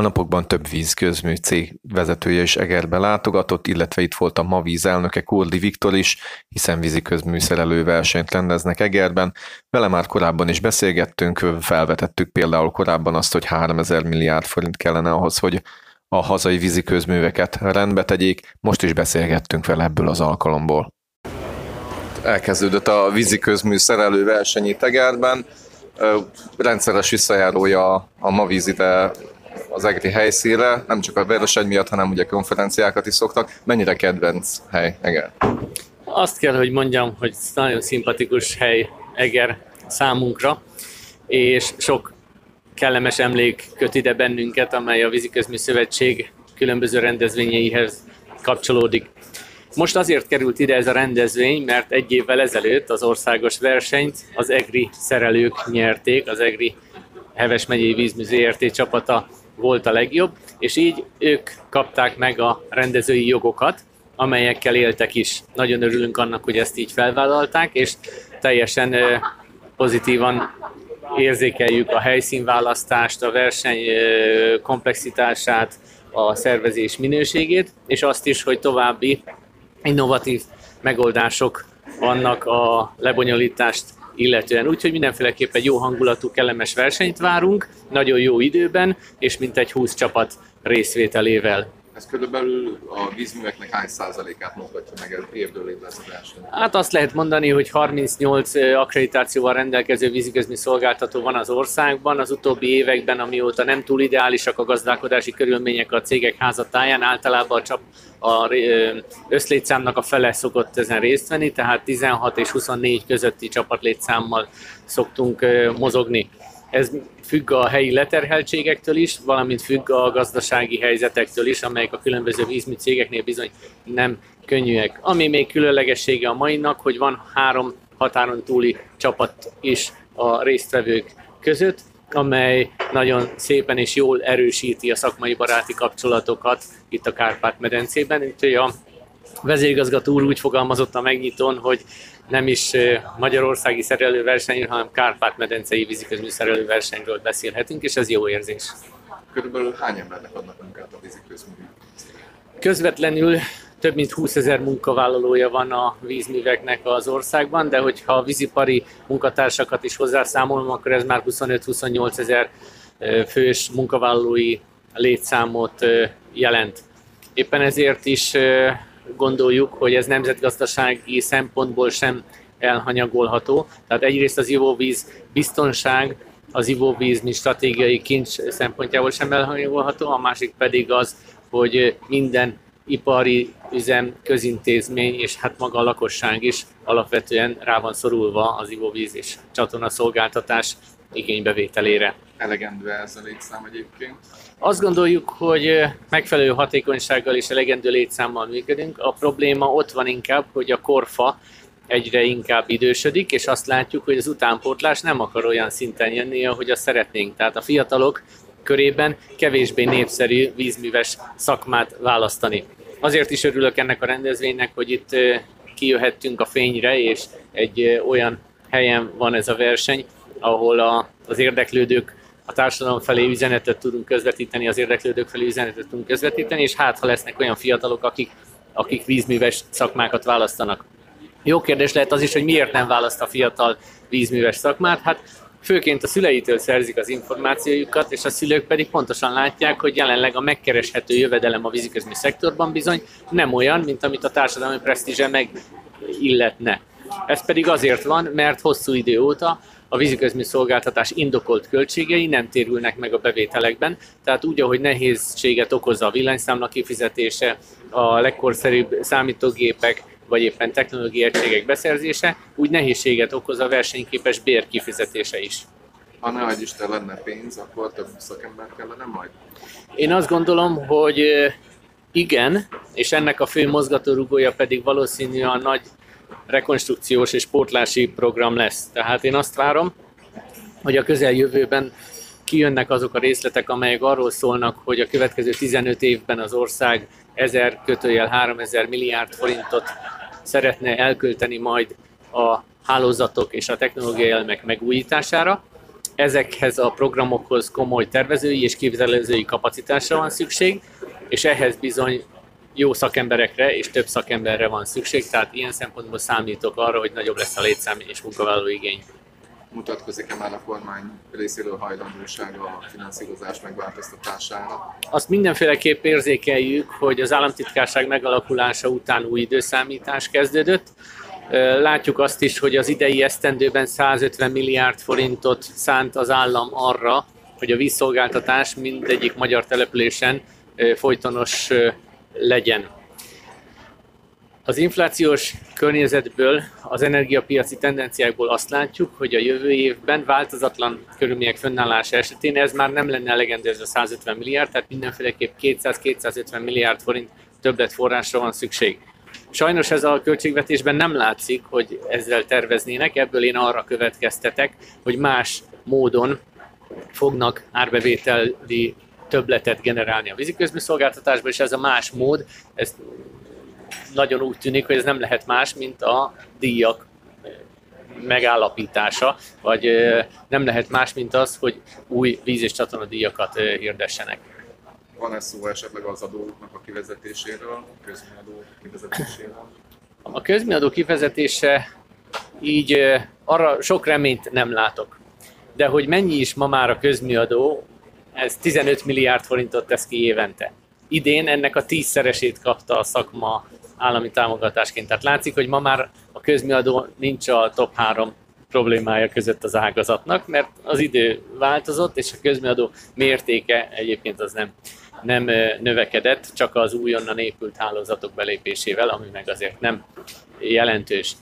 A napokban több vízközmű cég vezetője is Egerbe látogatott, illetve itt volt a Mavíz elnöke Kurdi Viktor is, hiszen víziközmű szerelő versenyt rendeznek Egerben. Vele már korábban is beszélgettünk, felvetettük például korábban azt, hogy 3000 milliárd forint kellene ahhoz, hogy a hazai víziközműveket rendbe tegyék. Most is beszélgettünk vele ebből az alkalomból. Elkezdődött a víziközmű szerelő verseny itt Egerben rendszeres visszajárója a Mavíz ide az egri helyszínre, nem csak a verseny miatt, hanem ugye konferenciákat is szoktak. Mennyire kedvenc hely Eger? Azt kell, hogy mondjam, hogy nagyon szimpatikus hely Eger számunkra, és sok kellemes emlék köt ide bennünket, amely a Víziközmű Szövetség különböző rendezvényeihez kapcsolódik. Most azért került ide ez a rendezvény, mert egy évvel ezelőtt az országos versenyt az EGRI szerelők nyerték, az EGRI Heves megyei vízmű ZRT csapata volt a legjobb, és így ők kapták meg a rendezői jogokat, amelyekkel éltek is. Nagyon örülünk annak, hogy ezt így felvállalták, és teljesen pozitívan érzékeljük a helyszínválasztást, a verseny komplexitását, a szervezés minőségét, és azt is, hogy további innovatív megoldások vannak a lebonyolítást illetően. Úgyhogy mindenféleképpen jó hangulatú, kellemes versenyt várunk, nagyon jó időben, és mintegy 20 csapat részvételével. Ez körülbelül a vízműveknek hány százalékát mutatja meg évről évre ez a? Hát azt lehet mondani, hogy 38 akkreditációval rendelkező vízigazmi szolgáltató van az országban. Az utóbbi években, amióta nem túl ideálisak a gazdálkodási körülmények a cégek házatáján, általában a, csap, a összlétszámnak a fele szokott ezen részt venni, tehát 16 és 24 közötti csapatlétszámmal szoktunk mozogni. Ez függ a helyi leterheltségektől is, valamint függ a gazdasági helyzetektől is, amelyek a különböző vízmű cégeknél bizony nem könnyűek. Ami még különlegessége a mainak, hogy van három határon túli csapat is a résztvevők között, amely nagyon szépen és jól erősíti a szakmai baráti kapcsolatokat itt a Kárpát-medencében. Úgyhogy a vezérigazgató úr úgy fogalmazott a megnyitón, hogy nem is magyarországi szerelőversenyről, hanem Kárpát-medencei víziközmű szerelőversenyről beszélhetünk, és ez jó érzés. Körülbelül hány embernek adnak munkát a víziközmű? Közvetlenül több mint 20 ezer munkavállalója van a vízműveknek az országban, de hogyha a vízipari munkatársakat is hozzászámolom, akkor ez már 25-28 ezer fős munkavállalói létszámot jelent. Éppen ezért is gondoljuk, hogy ez nemzetgazdasági szempontból sem elhanyagolható. Tehát egyrészt az ivóvíz biztonság, az ivóvíz, mint stratégiai kincs szempontjából sem elhanyagolható, a másik pedig az, hogy minden ipari üzem, közintézmény és hát maga a lakosság is alapvetően rá van szorulva az ivóvíz és csatorna szolgáltatás igénybevételére. Elegendő ez a létszám egyébként? Azt gondoljuk, hogy megfelelő hatékonysággal és elegendő létszámmal működünk. A probléma ott van inkább, hogy a korfa egyre inkább idősödik, és azt látjuk, hogy az utánpótlás nem akar olyan szinten jönni, ahogy azt szeretnénk. Tehát a fiatalok körében kevésbé népszerű vízműves szakmát választani. Azért is örülök ennek a rendezvénynek, hogy itt kijöhettünk a fényre, és egy olyan helyen van ez a verseny, ahol a, az érdeklődők a társadalom felé üzenetet tudunk közvetíteni, az érdeklődők felé üzenetet tudunk közvetíteni, és hát ha lesznek olyan fiatalok, akik, akik vízműves szakmákat választanak. Jó kérdés lehet az is, hogy miért nem választ a fiatal vízműves szakmát. Hát főként a szüleitől szerzik az információjukat, és a szülők pedig pontosan látják, hogy jelenleg a megkereshető jövedelem a víziközmű szektorban bizony nem olyan, mint amit a társadalmi presztízse meg illetne. Ez pedig azért van, mert hosszú idő óta a víziközmű szolgáltatás indokolt költségei nem térülnek meg a bevételekben, tehát úgy, ahogy nehézséget okozza a villanyszámla kifizetése, a legkorszerűbb számítógépek, vagy éppen technológiai egységek beszerzése, úgy nehézséget okoz a versenyképes bér kifizetése is. Ha ne adj Isten lenne pénz, akkor több szakember kellene majd? Én azt gondolom, hogy igen, és ennek a fő mozgatórugója pedig valószínűleg a nagy rekonstrukciós és pótlási program lesz. Tehát én azt várom, hogy a közeljövőben kijönnek azok a részletek, amelyek arról szólnak, hogy a következő 15 évben az ország 1000 kötőjel 3000 milliárd forintot szeretne elkölteni majd a hálózatok és a technológiai elemek megújítására. ezekhez a programokhoz komoly tervezői és képzelőzői kapacitásra van szükség, és ehhez bizony jó szakemberekre és több szakemberre van szükség, tehát ilyen szempontból számítok arra, hogy nagyobb lesz a létszám és munkavállaló igény. Mutatkozik-e már a kormány részéről hajlandósága a finanszírozás megváltoztatására? Azt mindenféleképp érzékeljük, hogy az államtitkárság megalakulása után új időszámítás kezdődött. Látjuk azt is, hogy az idei esztendőben 150 milliárd forintot szánt az állam arra, hogy a vízszolgáltatás mindegyik magyar településen folytonos legyen. Az inflációs környezetből, az energiapiaci tendenciákból azt látjuk, hogy a jövő évben változatlan körülmények fennállása esetén ez már nem lenne elegendő ez a 150 milliárd, tehát mindenféleképp 200-250 milliárd forint többletforrásra van szükség. Sajnos ez a költségvetésben nem látszik, hogy ezzel terveznének, ebből én arra következtetek, hogy más módon fognak árbevételi többletet generálni a víziközműszolgáltatásba, és ez a más mód, ez nagyon úgy tűnik, hogy ez nem lehet más, mint a díjak megállapítása, vagy nem lehet más, mint az, hogy új víz- és csatornadíjakat hirdessenek. Van-e szó esetleg az adóknak a kivezetéséről, a közműadó kivezetéséről? A közműadó kivezetése így arra sok reményt nem látok. De hogy mennyi is ma már a közműadó, ez 15 milliárd forintot tesz ki évente. Idén ennek a tízszeresét kapta a szakma állami támogatásként. Tehát látszik, hogy ma már a közműadó nincs a top 3 problémája között az ágazatnak, mert az idő változott, és a közműadó mértéke egyébként az nem, nem növekedett, csak az újonnan épült hálózatok belépésével, ami meg azért nem jelentős.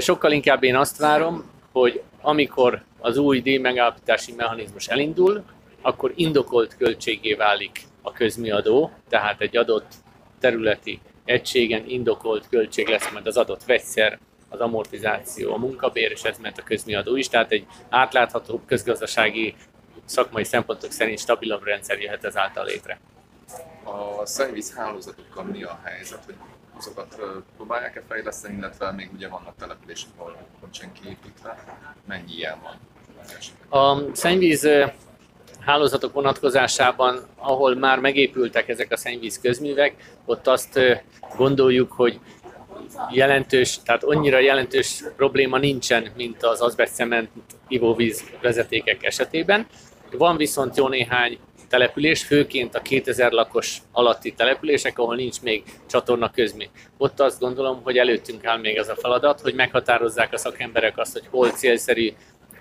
Sokkal inkább én azt várom, hogy amikor az új díjmegállapítási mechanizmus elindul, akkor indokolt költségé válik a közmiadó, tehát egy adott területi egységen indokolt költség lesz majd az adott vegyszer, az amortizáció, a munkabér, és ez ment a közmiadó is, tehát egy átlátható közgazdasági szakmai szempontok szerint stabilabb rendszer jöhet ezáltal létre. A szennyvíz hálózatokkal mi a helyzet, hogy azokat próbálják-e fejleszteni, illetve még ugye vannak települések, ahol nincsen kiépítve, mennyi ilyen van? A szennyvíz hálózatok vonatkozásában, ahol már megépültek ezek a szennyvíz közművek, ott azt gondoljuk, hogy jelentős, tehát annyira jelentős probléma nincsen, mint az azbest-cement ivóvíz vezetékek esetében. Van viszont jó néhány település, főként a 2000 lakos alatti települések, ahol nincs még csatorna közmi. Ott azt gondolom, hogy előttünk áll még az a feladat, hogy meghatározzák a szakemberek azt, hogy hol célszerű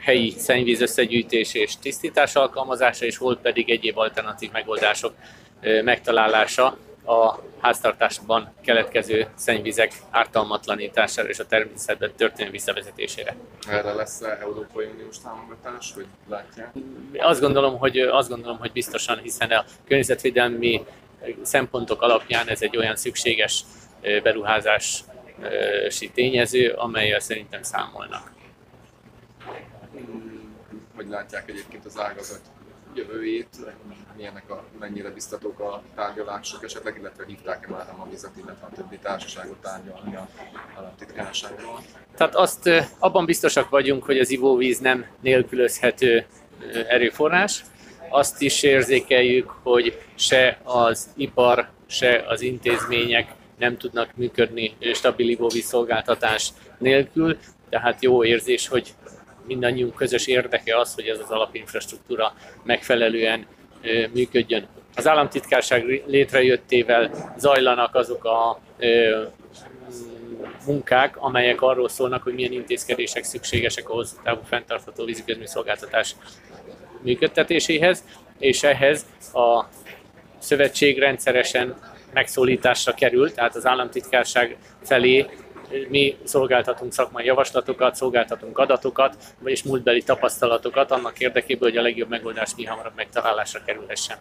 helyi szennyvíz összegyűjtés és tisztítás alkalmazása, és hol pedig egyéb alternatív megoldások megtalálása a háztartásban keletkező szennyvizek ártalmatlanítására és a természetben történő visszavezetésére. Erre lesz -e Európai Uniós támogatás, hogy látják? Azt gondolom, hogy, azt gondolom, hogy biztosan, hiszen a környezetvédelmi szempontok alapján ez egy olyan szükséges beruházási tényező, amelyel szerintem számolnak hogy látják egyébként az ágazat jövőjét, milyenek a, mennyire biztatók a tárgyalások esetleg, illetve hívták-e már a Mavizat, illetve a többi társaságot tárgyalni a államtitkárságról? Tehát azt abban biztosak vagyunk, hogy az ivóvíz nem nélkülözhető erőforrás. Azt is érzékeljük, hogy se az ipar, se az intézmények nem tudnak működni stabil ivóvíz szolgáltatás nélkül, tehát jó érzés, hogy mindannyiunk közös érdeke az, hogy ez az alapinfrastruktúra megfelelően működjön. Az államtitkárság létrejöttével zajlanak azok a munkák, amelyek arról szólnak, hogy milyen intézkedések szükségesek a hosszú távú fenntartható víziközmű-szolgáltatás működtetéséhez, és ehhez a szövetség rendszeresen megszólításra kerül, tehát az államtitkárság felé mi szolgáltatunk szakmai javaslatokat, szolgáltatunk adatokat, vagyis múltbeli tapasztalatokat annak érdekében, hogy a legjobb megoldás mi hamarabb megtalálásra kerülhessen.